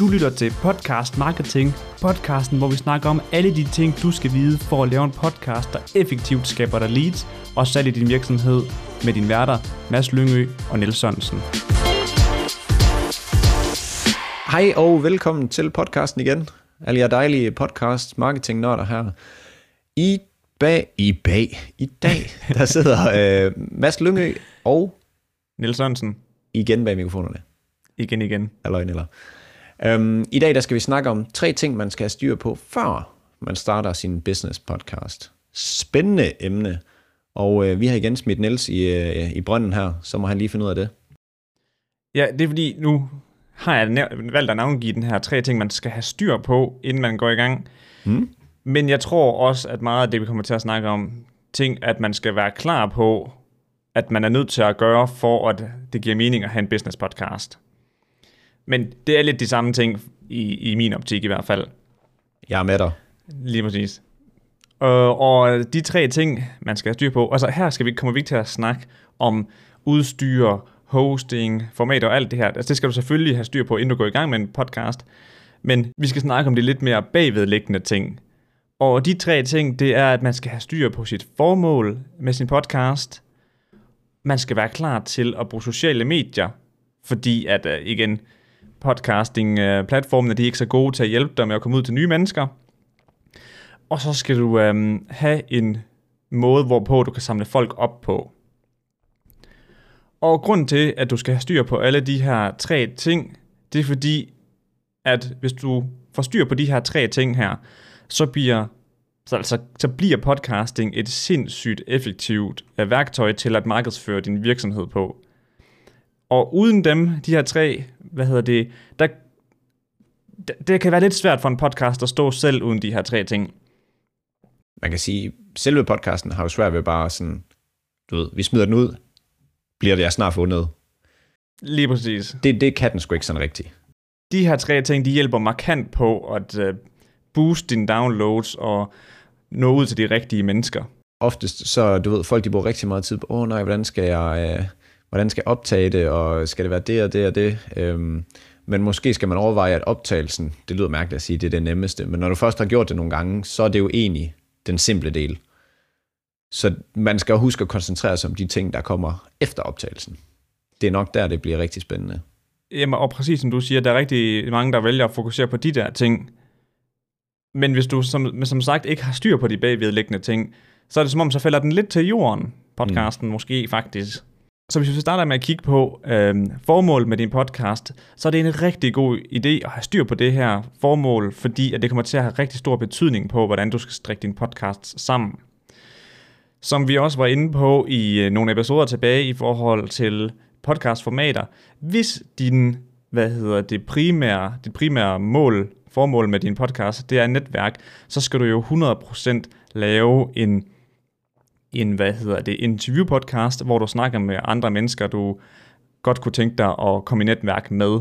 Du lytter til Podcast Marketing, podcasten, hvor vi snakker om alle de ting, du skal vide for at lave en podcast, der effektivt skaber dig leads og salg i din virksomhed med din værter, Mads Lyngø og Niels Sørensen. Hej og velkommen til podcasten igen. Alle jer dejlige podcast marketing nørder her. I bag, i bag, i dag, der sidder øh, Mads Lyngø og Niels Sørensen, igen bag mikrofonerne. igen igen. Halløj, Niller. Øhm, I dag der skal vi snakke om tre ting, man skal have styr på, før man starter sin business podcast. Spændende emne. Og øh, vi har igen smidt Niels i, øh, i brønden her, så må han lige finde ud af det. Ja, det er fordi, nu har jeg valgt at navngive den her tre ting, man skal have styr på, inden man går i gang. Mm. Men jeg tror også, at meget af det, vi kommer til at snakke om, ting, at man skal være klar på, at man er nødt til at gøre, for at det giver mening at have en business podcast. Men det er lidt de samme ting, i, i min optik i hvert fald. Jeg er med dig. Lige præcis. Og, og de tre ting, man skal have styr på, altså her skal vi, kommer vi ikke til at snakke om udstyr, hosting, format og alt det her. Altså det skal du selvfølgelig have styr på, inden du går i gang med en podcast. Men vi skal snakke om de lidt mere bagvedliggende ting. Og de tre ting, det er, at man skal have styr på sit formål med sin podcast. Man skal være klar til at bruge sociale medier, fordi at, uh, igen, podcasting-platformene, øh, de er ikke så gode til at hjælpe dig med at komme ud til nye mennesker. Og så skal du øhm, have en måde, hvorpå du kan samle folk op på. Og grunden til, at du skal have styr på alle de her tre ting, det er fordi, at hvis du får styr på de her tre ting her, så bliver, så, altså, så bliver podcasting et sindssygt effektivt øh, værktøj til at markedsføre din virksomhed på. Og uden dem, de her tre, hvad hedder det, der, det- kan være lidt svært for en podcast at stå selv uden de her tre ting. Man kan sige, selve podcasten har jo svært ved bare sådan, du ved, vi smider den ud, bliver det jeg snart fundet. Lige præcis. Det, det kan den sgu ikke sådan rigtigt. De her tre ting, de hjælper markant på at uh, booste dine downloads og nå ud til de rigtige mennesker. oftest så, du ved, folk de bruger rigtig meget tid på, åh oh, nej, hvordan skal jeg, øh, hvordan skal jeg optage det, og skal det være det og det og det? Øhm, men måske skal man overveje, at optagelsen, det lyder mærkeligt at sige, det er det nemmeste, men når du først har gjort det nogle gange, så er det jo egentlig den simple del. Så man skal huske at koncentrere sig om de ting, der kommer efter optagelsen. Det er nok der, det bliver rigtig spændende. Jamen, og præcis som du siger, der er rigtig mange, der vælger at fokusere på de der ting. Men hvis du som, men som sagt ikke har styr på de bagvedliggende ting, så er det som om, så falder den lidt til jorden, podcasten mm. måske faktisk. Så hvis vi starter med at kigge på øh, formål med din podcast, så er det en rigtig god idé at have styr på det her formål, fordi at det kommer til at have rigtig stor betydning på, hvordan du skal strikke din podcast sammen. Som vi også var inde på i øh, nogle episoder tilbage i forhold til podcastformater, hvis din, hvad hedder det primære, det primære mål, formål med din podcast, det er netværk, så skal du jo 100% lave en, en hvad hedder det, interview-podcast, hvor du snakker med andre mennesker, du godt kunne tænke dig at komme i netværk med.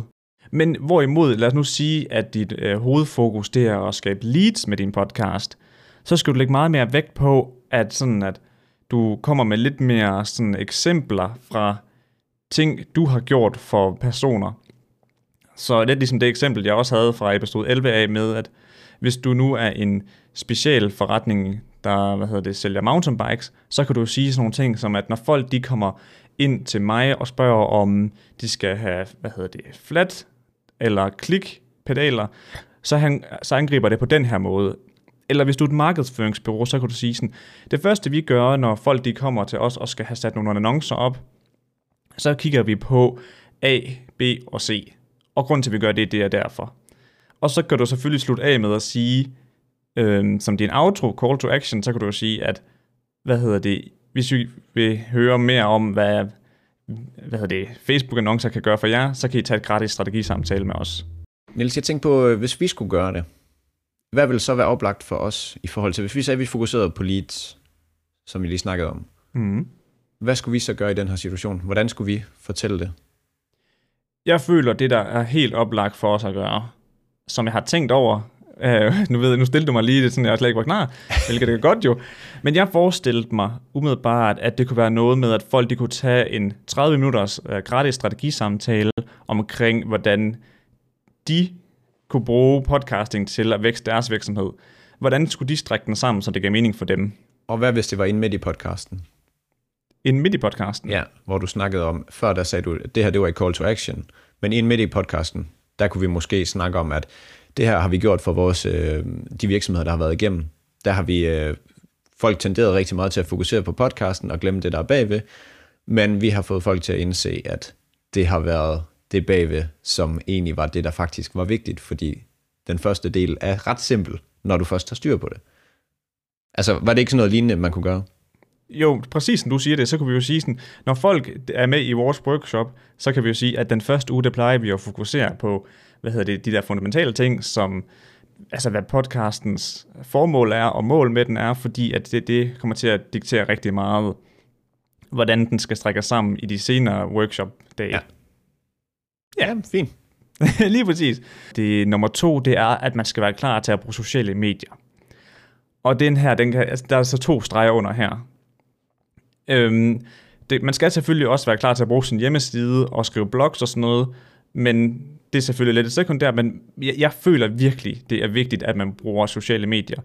Men hvorimod, lad os nu sige, at dit øh, hovedfokus det er at skabe leads med din podcast, så skal du lægge meget mere vægt på, at sådan at du kommer med lidt mere sådan eksempler fra ting, du har gjort for personer. Så det er ligesom det eksempel, jeg også havde fra episode 11 af med, at hvis du nu er en special forretning, der hvad hedder det, sælger mountainbikes, så kan du sige sådan nogle ting som, at når folk de kommer ind til mig og spørger, om de skal have hvad hedder det, flat eller klik pedaler, så, han, så angriber det på den her måde. Eller hvis du er et markedsføringsbureau, så kan du sige sådan, det første vi gør, når folk de kommer til os og skal have sat nogle annoncer op, så kigger vi på A, B og C. Og grunden til, at vi gør det, det er derfor. Og så kan du selvfølgelig slutte af med at sige, øhm, som din outro, call to action, så kan du jo sige, at, hvad hedder det, hvis vi vil høre mere om, hvad, hvad hedder det, Facebook-annoncer kan gøre for jer, så kan I tage et gratis strategisamtale med os. Niels, jeg tænkte på, øh, hvis vi skulle gøre det, hvad vil så være oplagt for os i forhold til, hvis vi sagde, at vi fokuserede på leads, som vi lige snakkede om, Mm. hvad skulle vi så gøre i den her situation? Hvordan skulle vi fortælle det? Jeg føler, det der er helt oplagt for os at gøre, som jeg har tænkt over, øh, nu ved nu stillede du mig lige det, sådan jeg slet ikke var klar, hvilket det er godt jo, men jeg forestillede mig umiddelbart, at det kunne være noget med, at folk de kunne tage en 30 minutters øh, gratis strategisamtale omkring, hvordan de kunne bruge podcasting til at vækste deres virksomhed. Hvordan skulle de strække den sammen, så det gav mening for dem? Og hvad hvis det var inde midt i podcasten? Inden midt i podcasten? Ja, hvor du snakkede om, før der sagde du, at det her det var et call to action, men inden midt i podcasten, der kunne vi måske snakke om, at det her har vi gjort for vores, øh, de virksomheder, der har været igennem. Der har vi, øh, folk tenderet rigtig meget til at fokusere på podcasten og glemme det, der er bagved, men vi har fået folk til at indse, at det har været det bagved, som egentlig var det, der faktisk var vigtigt, fordi den første del er ret simpel, når du først har styr på det. Altså, var det ikke sådan noget lignende, man kunne gøre? Jo, præcis som du siger det, så kan vi jo sige sådan, når folk er med i vores workshop, så kan vi jo sige, at den første uge, der plejer vi at fokusere på, hvad hedder det, de der fundamentale ting, som altså hvad podcastens formål er og mål med den er, fordi at det, det kommer til at diktere rigtig meget, hvordan den skal strække sammen i de senere workshop-dage. Ja. Ja, fint. Lige præcis. Det nummer to, det er, at man skal være klar til at bruge sociale medier. Og den her, den kan, altså, der er så to streger under her. Øhm, det, man skal selvfølgelig også være klar til at bruge sin hjemmeside og skrive blogs og sådan noget, men det er selvfølgelig lidt sekundært, men jeg, jeg føler virkelig, det er vigtigt, at man bruger sociale medier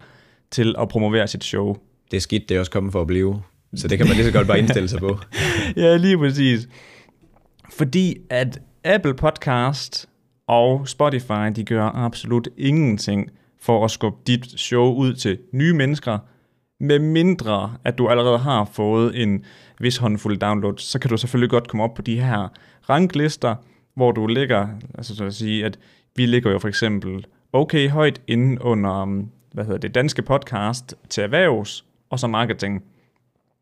til at promovere sit show. Det er skidt, det er også kommet for at blive. Så det kan man lige så godt bare indstille sig på. ja, lige præcis. Fordi at Apple Podcast og Spotify, de gør absolut ingenting for at skubbe dit show ud til nye mennesker, med mindre at du allerede har fået en vis håndfuld downloads, så kan du selvfølgelig godt komme op på de her ranklister, hvor du ligger, altså så at sige, at vi ligger jo for eksempel okay højt inden under, um, hvad hedder det, danske podcast til erhvervs og så marketing.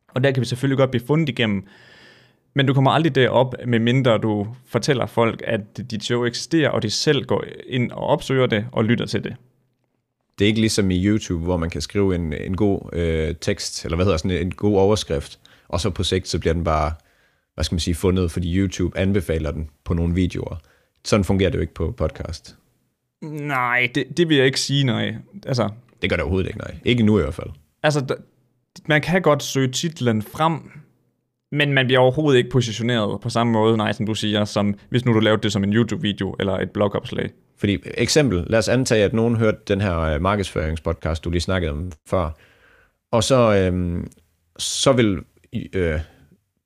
Og der kan vi selvfølgelig godt blive fundet igennem, men du kommer aldrig derop, med mindre du fortæller folk, at dit show eksisterer, og de selv går ind og opsøger det og lytter til det. Det er ikke ligesom i YouTube, hvor man kan skrive en, en god øh, tekst, eller hvad hedder sådan en god overskrift, og så på sigt, så bliver den bare, hvad skal man sige, fundet, fordi YouTube anbefaler den på nogle videoer. Sådan fungerer det jo ikke på podcast. Nej, det, det vil jeg ikke sige, nej. Altså, Det gør det overhovedet ikke, nej. Ikke nu i hvert fald. altså, der- man kan godt søge titlen frem, men man bliver overhovedet ikke positioneret på samme måde, nej, som du siger, som hvis nu du lavede det som en YouTube-video eller et blogopslag. Fordi eksempel, lad os antage, at nogen hørte den her øh, markedsføringspodcast, du lige snakkede om før, og så, øh, så vil øh,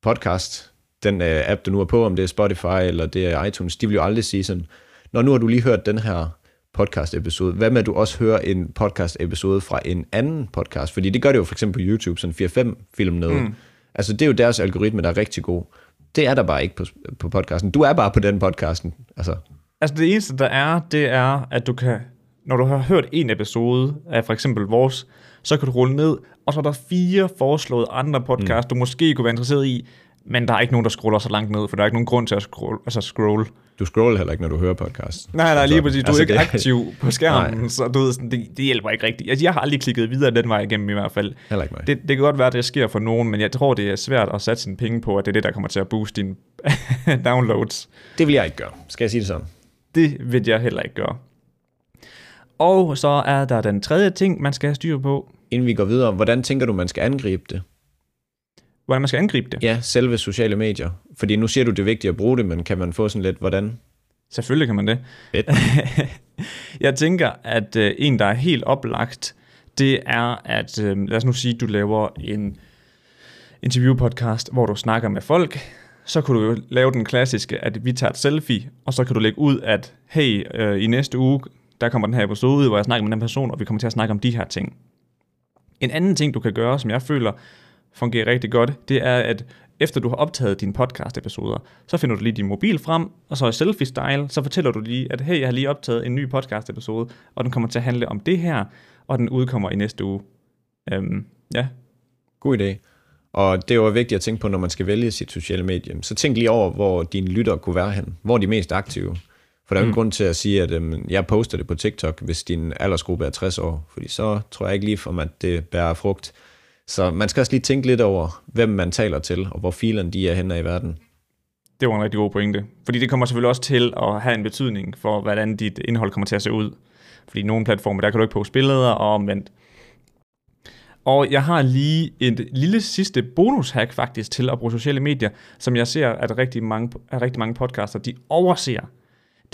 podcast, den øh, app, du nu er på, om det er Spotify eller det er iTunes, de vil jo aldrig sige sådan, når nu har du lige hørt den her podcast-episode, hvad med at du også hører en podcast-episode fra en anden podcast? Fordi det gør det jo for eksempel på YouTube, sådan 4-5 film nede. Mm. Altså det er jo deres algoritme, der er rigtig god. Det er der bare ikke på, på podcasten. Du er bare på den podcasten. Altså, Altså det eneste, der er, det er, at du kan, når du har hørt en episode af for eksempel vores, så kan du rulle ned, og så er der fire foreslåede andre podcasts, mm. du måske kunne være interesseret i, men der er ikke nogen, der scroller så langt ned, for der er ikke nogen grund til at scroll, altså scroll. du scroller heller ikke, når du hører podcast. Nej, nej, lige præcis. Du Altså, er ikke det- aktiv på skærmen, Nej. så du ved, sådan, det, det hjælper ikke rigtigt. Altså, jeg har aldrig klikket videre den vej igennem i hvert fald. Heller ikke mig. Det, det kan godt være, at det sker for nogen, men jeg tror, det er svært at sætte sine penge på, at det er det, der kommer til at booste dine downloads. Det vil jeg ikke gøre. Skal jeg sige det sådan? Det vil jeg heller ikke gøre. Og så er der den tredje ting, man skal have styr på, Inden vi går videre, hvordan tænker du, man skal angribe det? Hvordan man skal angribe det. Ja, selve sociale medier. Fordi nu siger du, det er vigtigt at bruge det, men kan man få sådan lidt, hvordan? Selvfølgelig kan man det. Jeg tænker, at øh, en, der er helt oplagt, det er, at øh, lad os nu sige, at du laver en interviewpodcast, hvor du snakker med folk, så kunne du jo lave den klassiske, at vi tager et selfie, og så kan du lægge ud, at hey, øh, i næste uge, der kommer den her episode ud, hvor jeg snakker med den person, og vi kommer til at snakke om de her ting. En anden ting, du kan gøre, som jeg føler fungerer rigtig godt, det er, at efter du har optaget dine podcast-episoder, så finder du lige din mobil frem, og så i selfie-style, så fortæller du lige, at hey, jeg har lige optaget en ny podcast-episode, og den kommer til at handle om det her, og den udkommer i næste uge. Øhm, ja, God idé. Og det er jo vigtigt at tænke på, når man skal vælge sit sociale medie. Så tænk lige over, hvor dine lyttere kunne være hen. Hvor er de mest aktive? For der er jo mm. grund til at sige, at øhm, jeg poster det på TikTok, hvis din aldersgruppe er 60 år. Fordi så tror jeg ikke lige om, at det bærer frugt. Så man skal også lige tænke lidt over, hvem man taler til, og hvor filerne de er henne i verden. det var en rigtig god pointe. Fordi det kommer selvfølgelig også til at have en betydning for, hvordan dit indhold kommer til at se ud. Fordi i nogle platforme, der kan du ikke poste billeder, og omvendt. Og jeg har lige et lille sidste bonushack faktisk til at bruge sociale medier, som jeg ser, at rigtig mange, at rigtig mange podcaster de overser.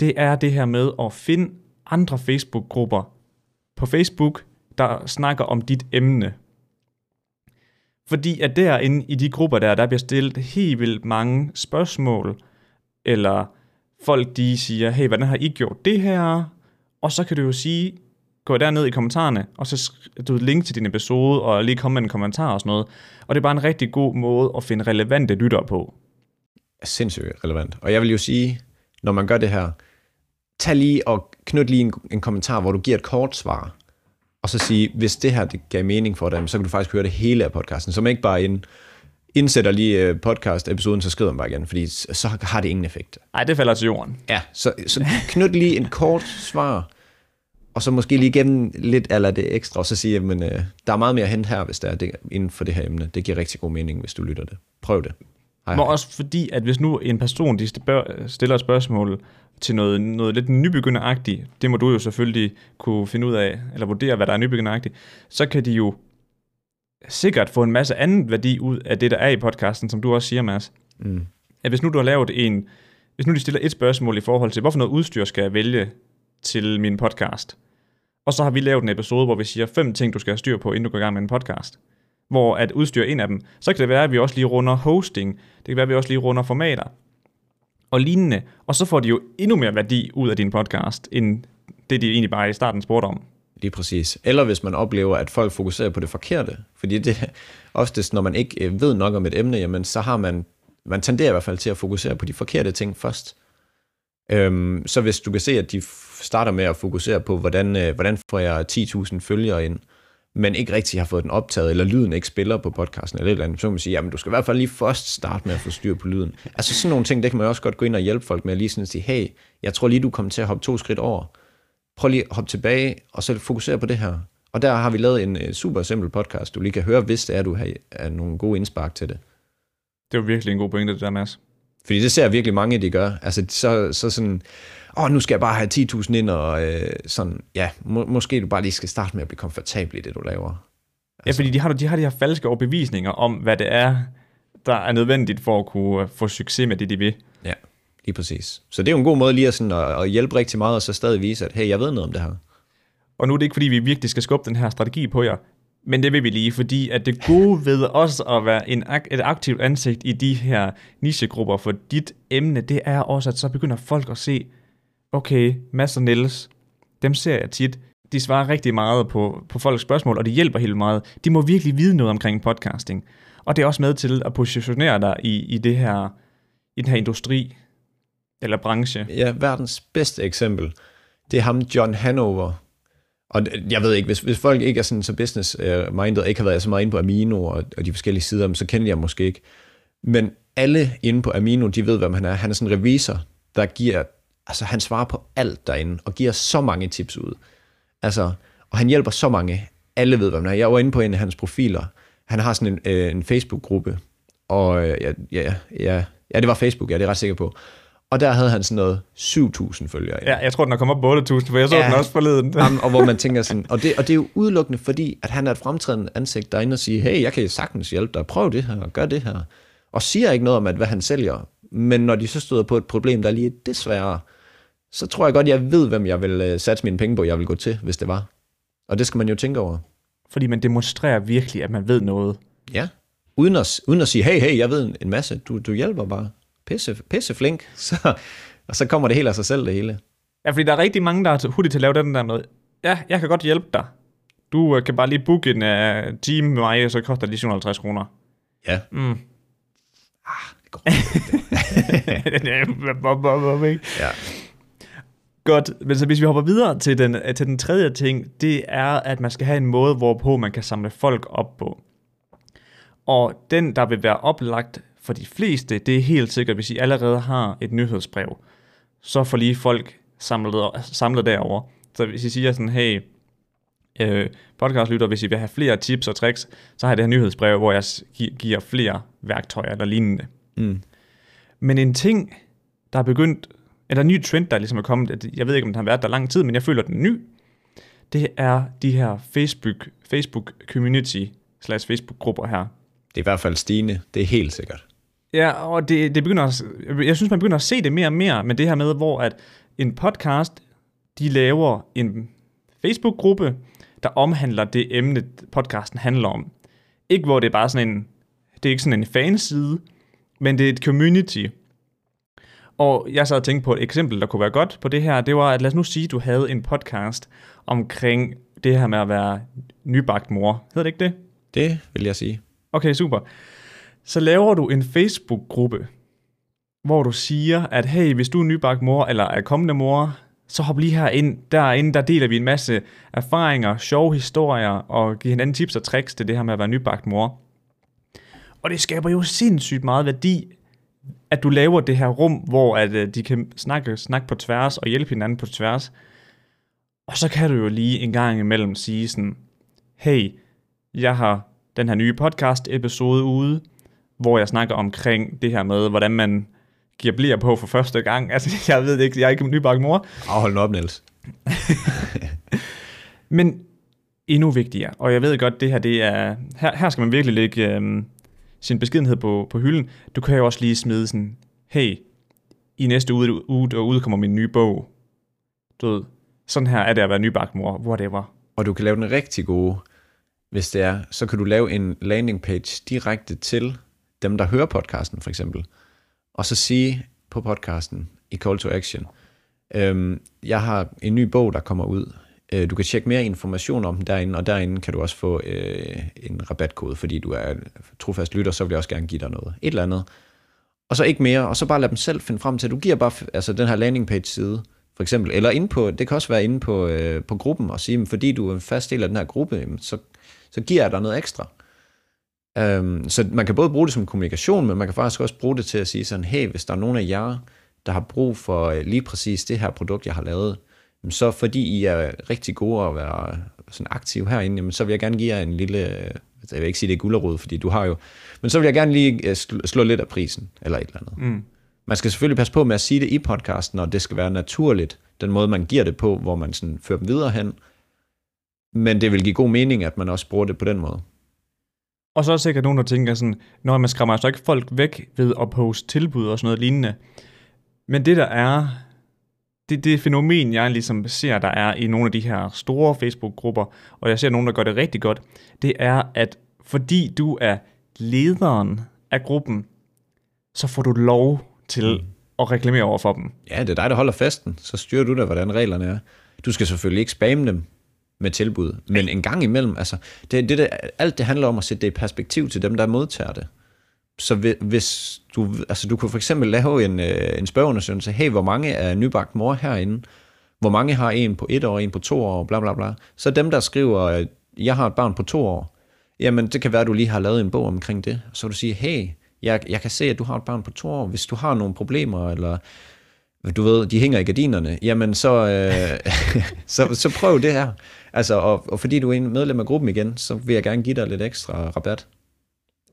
Det er det her med at finde andre Facebook-grupper på Facebook, der snakker om dit emne. Fordi at derinde i de grupper der, der bliver stillet helt vildt mange spørgsmål, eller folk de siger, hey, hvordan har I gjort det her? Og så kan du jo sige, gå derned i kommentarerne, og så du link til din episode, og lige komme med en kommentar og sådan noget. Og det er bare en rigtig god måde at finde relevante lyttere på. Er Sindssygt relevant. Og jeg vil jo sige, når man gør det her, tag lige og knyt lige en, en kommentar, hvor du giver et kort svar, og så sige, hvis det her det gav mening for dig, så kan du faktisk høre det hele af podcasten, så man ikke bare ind, indsætter lige øh, podcast-episoden, så skriver man bare igen, fordi så har det ingen effekt. Nej, det falder til jorden. Ja, så, så knyt lige en kort svar, og så måske lige gennem lidt eller det ekstra, og så sige, at øh, der er meget mere hente her, hvis der er det, inden for det her emne. Det giver rigtig god mening, hvis du lytter det. Prøv det. Hej, hej. også fordi, at hvis nu en person de stiller et spørgsmål til noget, noget lidt nybegynderagtigt, det må du jo selvfølgelig kunne finde ud af, eller vurdere, hvad der er nybegynderagtigt, så kan de jo sikkert få en masse anden værdi ud af det, der er i podcasten, som du også siger, Mads. Mm. At hvis nu du har lavet en, hvis nu de stiller et spørgsmål i forhold til, hvorfor noget udstyr skal jeg vælge til min podcast, og så har vi lavet en episode, hvor vi siger fem ting, du skal have styr på, inden du går i gang med en podcast. Hvor at udstyre en af dem. Så kan det være, at vi også lige runder hosting. Det kan være, at vi også lige runder formater. Og lignende. Og så får de jo endnu mere værdi ud af din podcast, end det, de egentlig bare i starten spurgte om. Lige præcis. Eller hvis man oplever, at folk fokuserer på det forkerte. Fordi det oftest, når man ikke øh, ved nok om et emne, jamen, så har man, man tenderer i hvert fald til at fokusere på de forkerte ting først. Øhm, så hvis du kan se, at de starter med at fokusere på, hvordan, øh, hvordan får jeg 10.000 følgere ind, men ikke rigtig har fået den optaget, eller lyden ikke spiller på podcasten, eller et eller andet, så kan man sige, jamen du skal i hvert fald lige først starte med at få styr på lyden. Altså sådan nogle ting, det kan man også godt gå ind og hjælpe folk med, at lige sådan at sige, hey, jeg tror lige, du kommer til at hoppe to skridt over. Prøv lige at hoppe tilbage, og så fokusere på det her. Og der har vi lavet en øh, super simpel podcast, du lige kan høre, hvis det er, du har nogle gode indspark til det. Det var virkelig en god pointe, det der, Mads. Fordi det ser virkelig mange, de gør. Altså, så, så sådan, åh, nu skal jeg bare have 10.000 ind, og øh, sådan, ja, må, måske du bare lige skal starte med at blive komfortabel i det, du laver. Altså. Ja, fordi de har, de har de her falske overbevisninger om, hvad det er, der er nødvendigt for at kunne øh, få succes med det, de vil. Ja, lige præcis. Så det er jo en god måde lige at, sådan, at, at hjælpe rigtig meget, og så stadig vise, at hey, jeg ved noget om det her. Og nu er det ikke, fordi vi virkelig skal skubbe den her strategi på jer, men det vil vi lige, fordi at det gode ved også at være en, et aktivt ansigt i de her nichegrupper for dit emne, det er også, at så begynder folk at se, okay, Mads og Niels, dem ser jeg tit, de svarer rigtig meget på, på folks spørgsmål, og det hjælper helt meget. De må virkelig vide noget omkring podcasting. Og det er også med til at positionere dig i, i, det her, i den her industri, eller branche. Ja, verdens bedste eksempel, det er ham John Hanover, og jeg ved ikke, hvis, hvis folk ikke er sådan så business-minded, øh, og ikke har været så meget inde på Amino og, og de forskellige sider, så kender jeg måske ikke. Men alle inde på Amino, de ved, hvem han er. Han er sådan en revisor, der giver, altså han svarer på alt derinde, og giver så mange tips ud. Altså, og han hjælper så mange. Alle ved, hvem han er. Jeg var inde på en af hans profiler. Han har sådan en, øh, en Facebook-gruppe, og øh, ja, ja, ja, ja, det var Facebook, ja, det er jeg ret sikker på. Og der havde han sådan noget 7.000 følgere. Ja, jeg tror, den er kommet op på 8.000, for jeg så ja, den også forleden. Jamen, og hvor man tænker sådan, og det, og det er jo udelukkende fordi, at han er et fremtrædende ansigt derinde og siger, hey, jeg kan sagtens hjælpe dig, prøv det her, gør det her. Og siger ikke noget om, at hvad han sælger. Men når de så støder på et problem, der lige er desværre, så tror jeg godt, jeg ved, hvem jeg vil uh, satse mine penge på, jeg vil gå til, hvis det var. Og det skal man jo tænke over. Fordi man demonstrerer virkelig, at man ved noget. Ja, uden at, uden at sige, hey, hey, jeg ved en masse, du, du hjælper bare pisse, pisse flink, så, og så kommer det helt af sig selv, det hele. Ja, fordi der er rigtig mange, der er hurtigt til at lave den der med, ja, jeg kan godt hjælpe dig. Du uh, kan bare lige booke en uh, team med mig, og så koster det lige 750 kroner. Ja. Mm. Ah, det går. ja. Godt, men så hvis vi hopper videre til den, til den tredje ting, det er, at man skal have en måde, hvorpå man kan samle folk op på. Og den, der vil være oplagt for de fleste, det er helt sikkert, hvis I allerede har et nyhedsbrev, så får lige folk samlet, samlet derover. Så hvis I siger sådan, hey, øh, podcastlytter, hvis I vil have flere tips og tricks, så har jeg det her nyhedsbrev, hvor jeg giver flere værktøjer eller lignende. Mm. Men en ting, der er begyndt, eller en ny trend, der ligesom er kommet, jeg ved ikke, om den har været der lang tid, men jeg føler, den er ny, det er de her Facebook, Facebook community slash Facebook grupper her. Det er i hvert fald stigende, det er helt sikkert. Ja, og det, det begynder, jeg synes, man begynder at se det mere og mere med det her med, hvor at en podcast de laver en Facebook-gruppe, der omhandler det emne, podcasten handler om. Ikke hvor det er bare sådan en, det er ikke sådan en fanside, men det er et community. Og jeg sad og tænkte på et eksempel, der kunne være godt på det her. Det var, at lad os nu sige, at du havde en podcast omkring det her med at være nybagt mor. Hedder det ikke det? Det vil jeg sige. Okay, super. Så laver du en Facebook-gruppe, hvor du siger, at hey, hvis du er nybagt mor, eller er kommende mor, så hop lige her ind. Derinde, der deler vi en masse erfaringer, sjove historier, og giver hinanden tips og tricks til det her med at være nybagt mor. Og det skaber jo sindssygt meget værdi, at du laver det her rum, hvor at, uh, de kan snakke, snakke på tværs og hjælpe hinanden på tværs. Og så kan du jo lige en gang imellem sige sådan, hey, jeg har den her nye podcast episode ude, hvor jeg snakker omkring det her med, hvordan man giver bliver på for første gang. Altså, jeg ved ikke, jeg er ikke nybagt mor. Afhold op, Niels. Men endnu vigtigere, og jeg ved godt, det her, det er, her, her skal man virkelig lægge øhm, sin beskedenhed på, på hylden. Du kan jo også lige smide sådan, hey, i næste uge, uge der udkommer min nye bog. Du ved, sådan her er det at være nybagt mor, whatever. Og du kan lave den rigtig gode, hvis det er, så kan du lave en landing page direkte til dem, der hører podcasten for eksempel. Og så sige på podcasten i Call to Action, øhm, jeg har en ny bog, der kommer ud. Øh, du kan tjekke mere information om den derinde, og derinde kan du også få øh, en rabatkode, fordi du er trofast lytter, så vil jeg også gerne give dig noget. Et eller andet. Og så ikke mere, og så bare lad dem selv finde frem til, du giver bare altså den her landing page side, for eksempel, eller inde på, det kan også være inde på, øh, på gruppen, og sige, fordi du er en fast del af den her gruppe, så, så giver jeg dig noget ekstra. Um, så man kan både bruge det som kommunikation, men man kan faktisk også bruge det til at sige sådan, hey, hvis der er nogen af jer, der har brug for øh, lige præcis det her produkt, jeg har lavet, så fordi I er rigtig gode at være sådan aktive herinde, jamen, så vil jeg gerne give jer en lille, jeg vil ikke sige det er gulderod, fordi du har jo, men så vil jeg gerne lige øh, slå lidt af prisen, eller et eller andet. Mm. Man skal selvfølgelig passe på med at sige det i podcasten, og det skal være naturligt, den måde man giver det på, hvor man sådan fører dem videre hen, men det vil give god mening, at man også bruger det på den måde. Og så er der sikkert nogen, der tænker sådan, når man skræmmer altså ikke folk væk ved at poste tilbud og sådan noget lignende. Men det der er, det, det fænomen, jeg ligesom ser, der er i nogle af de her store Facebook-grupper, og jeg ser nogen, der gør det rigtig godt, det er, at fordi du er lederen af gruppen, så får du lov til mm. at reklamere over for dem. Ja, det er dig, der holder festen. Så styrer du da, hvordan reglerne er. Du skal selvfølgelig ikke spamme dem med tilbud, men en gang imellem, altså, det, det, det, alt det handler om at sætte det i perspektiv til dem, der modtager det. Så hvis du, altså du kunne for eksempel lave en, øh, en spørgeundersøgelse, hey, hvor mange er nybagt mor herinde? Hvor mange har en på et år, en på to år, bla bla bla. Så dem, der skriver, øh, jeg har et barn på to år, jamen det kan være, at du lige har lavet en bog omkring det. Så du siger, hey, jeg, jeg kan se, at du har et barn på to år. Hvis du har nogle problemer, eller du ved, de hænger i gardinerne, jamen så, øh, så, så prøv det her. Altså, og, og fordi du er en medlem af gruppen igen, så vil jeg gerne give dig lidt ekstra rabat.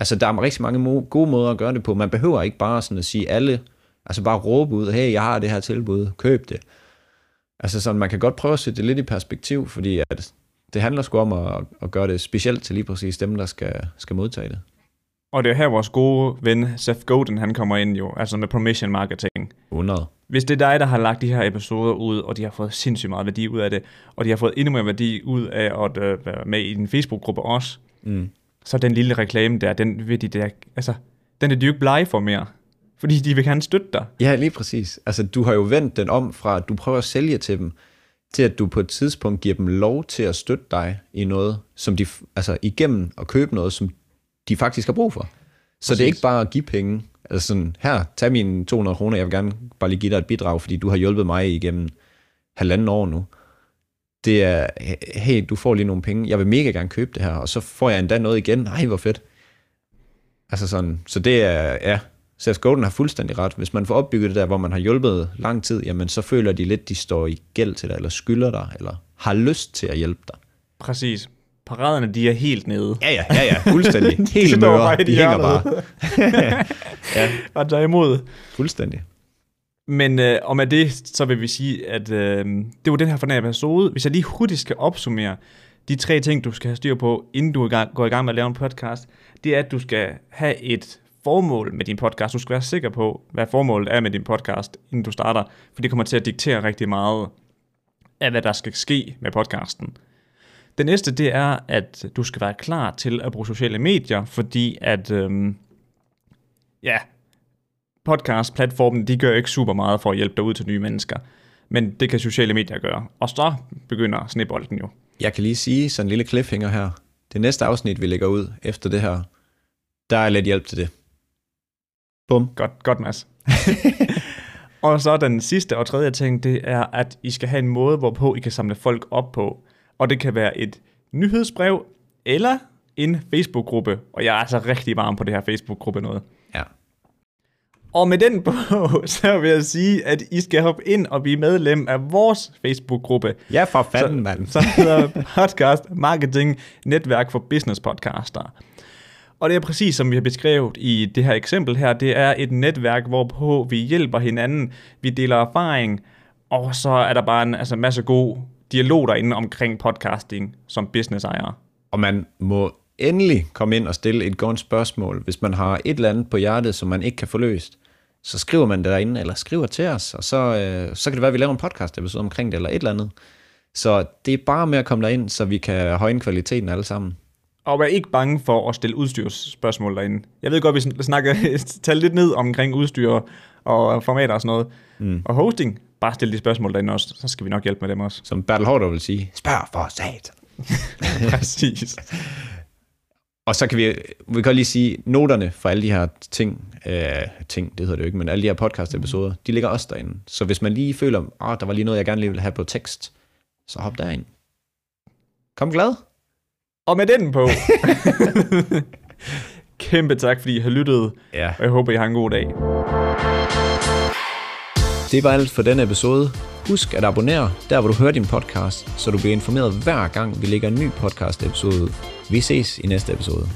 Altså, der er rigtig mange gode måder at gøre det på. Man behøver ikke bare sådan at sige alle, altså bare råbe ud, hey, jeg har det her tilbud, køb det. Altså sådan, man kan godt prøve at sætte det lidt i perspektiv, fordi at det handler sgu om at, at gøre det specielt til lige præcis dem, der skal, skal modtage det. Og det er her vores gode ven Seth Godin, han kommer ind jo, altså med permission marketing. 100. Hvis det er dig, der har lagt de her episoder ud, og de har fået sindssygt meget værdi ud af det, og de har fået endnu mere værdi ud af at øh, være med i din Facebook-gruppe også, mm. Så den lille reklame der, den vil de der, altså, den er de jo ikke blege for mere. Fordi de vil gerne støtte dig. Ja, lige præcis. Altså, du har jo vendt den om fra, at du prøver at sælge til dem, til at du på et tidspunkt giver dem lov til at støtte dig i noget, som de, altså igennem at købe noget, som de faktisk har brug for. Så Præcis. det er ikke bare at give penge. Altså sådan, her, tag mine 200 kroner, jeg vil gerne bare lige give dig et bidrag, fordi du har hjulpet mig igennem halvanden år nu. Det er, hey, du får lige nogle penge, jeg vil mega gerne købe det her, og så får jeg endda noget igen. Nej, hvor fedt. Altså sådan, så det er, ja, Seth Godin har fuldstændig ret. Hvis man får opbygget det der, hvor man har hjulpet lang tid, jamen så føler de lidt, de står i gæld til dig, eller skylder dig, eller har lyst til at hjælpe dig. Præcis paraderne, de er helt nede. Ja, ja, ja, ja fuldstændig. Helt møre, de, de hænger bare. ja. Og der er imod. Fuldstændig. Men øh, og med det, så vil vi sige, at øh, det var den her fornærmede episode. Hvis jeg lige hurtigt skal opsummere de tre ting, du skal have styr på, inden du går i gang med at lave en podcast, det er, at du skal have et formål med din podcast. Du skal være sikker på, hvad formålet er med din podcast, inden du starter, for det kommer til at diktere rigtig meget af, hvad der skal ske med podcasten. Det næste, det er, at du skal være klar til at bruge sociale medier, fordi at, øhm, ja, podcast-platformen, de gør ikke super meget for at hjælpe dig ud til nye mennesker. Men det kan sociale medier gøre. Og så begynder snebolden jo. Jeg kan lige sige sådan en lille cliffhanger her. Det næste afsnit, vi lægger ud efter det her, der er lidt hjælp til det. Bum. Godt, godt Mads. og så den sidste og tredje ting, det er, at I skal have en måde, hvorpå I kan samle folk op på. Og det kan være et nyhedsbrev eller en Facebook-gruppe. Og jeg er altså rigtig varm på det her Facebook-gruppe noget. Og med den på, så vil jeg sige, at I skal hoppe ind og blive medlem af vores Facebook-gruppe. Ja, for fanden, mand. Så hedder Podcast Marketing Netværk for Business Podcaster. Og det er præcis som vi har beskrevet i det her eksempel her, det er et netværk, hvorpå vi hjælper hinanden, vi deler erfaring, og så er der bare en altså, masse god dialog derinde omkring podcasting som business ejer. Og man må endelig komme ind og stille et godt spørgsmål. Hvis man har et eller andet på hjertet, som man ikke kan få løst, så skriver man det derinde, eller skriver til os, og så, øh, så kan det være, at vi laver en podcast episode omkring det, eller et eller andet. Så det er bare med at komme derind, så vi kan højne kvaliteten alle sammen. Og vær ikke bange for at stille udstyrsspørgsmål derinde. Jeg ved godt, vi snakker tal lidt ned omkring udstyr og formater og sådan noget. Mm. Og hosting, bare stille de spørgsmål derinde også, så skal vi nok hjælpe med dem også. Som Bertel Hårder vil sige, spørg for sat. Præcis. Og så kan vi, vi kan lige sige, noterne for alle de her ting, øh, ting, det hedder det jo ikke, men alle de her podcast-episoder, de ligger også derinde. Så hvis man lige føler, at oh, der var lige noget, jeg gerne lige ville have på tekst, så hop derind. Kom glad. Og med den på. Kæmpe tak, fordi I har lyttet. Ja. Og jeg håber, I har en god dag. Det var alt for denne episode. Husk at abonnere der, hvor du hører din podcast, så du bliver informeret hver gang, vi lægger en ny podcast episode ud. Vi ses i næste episode.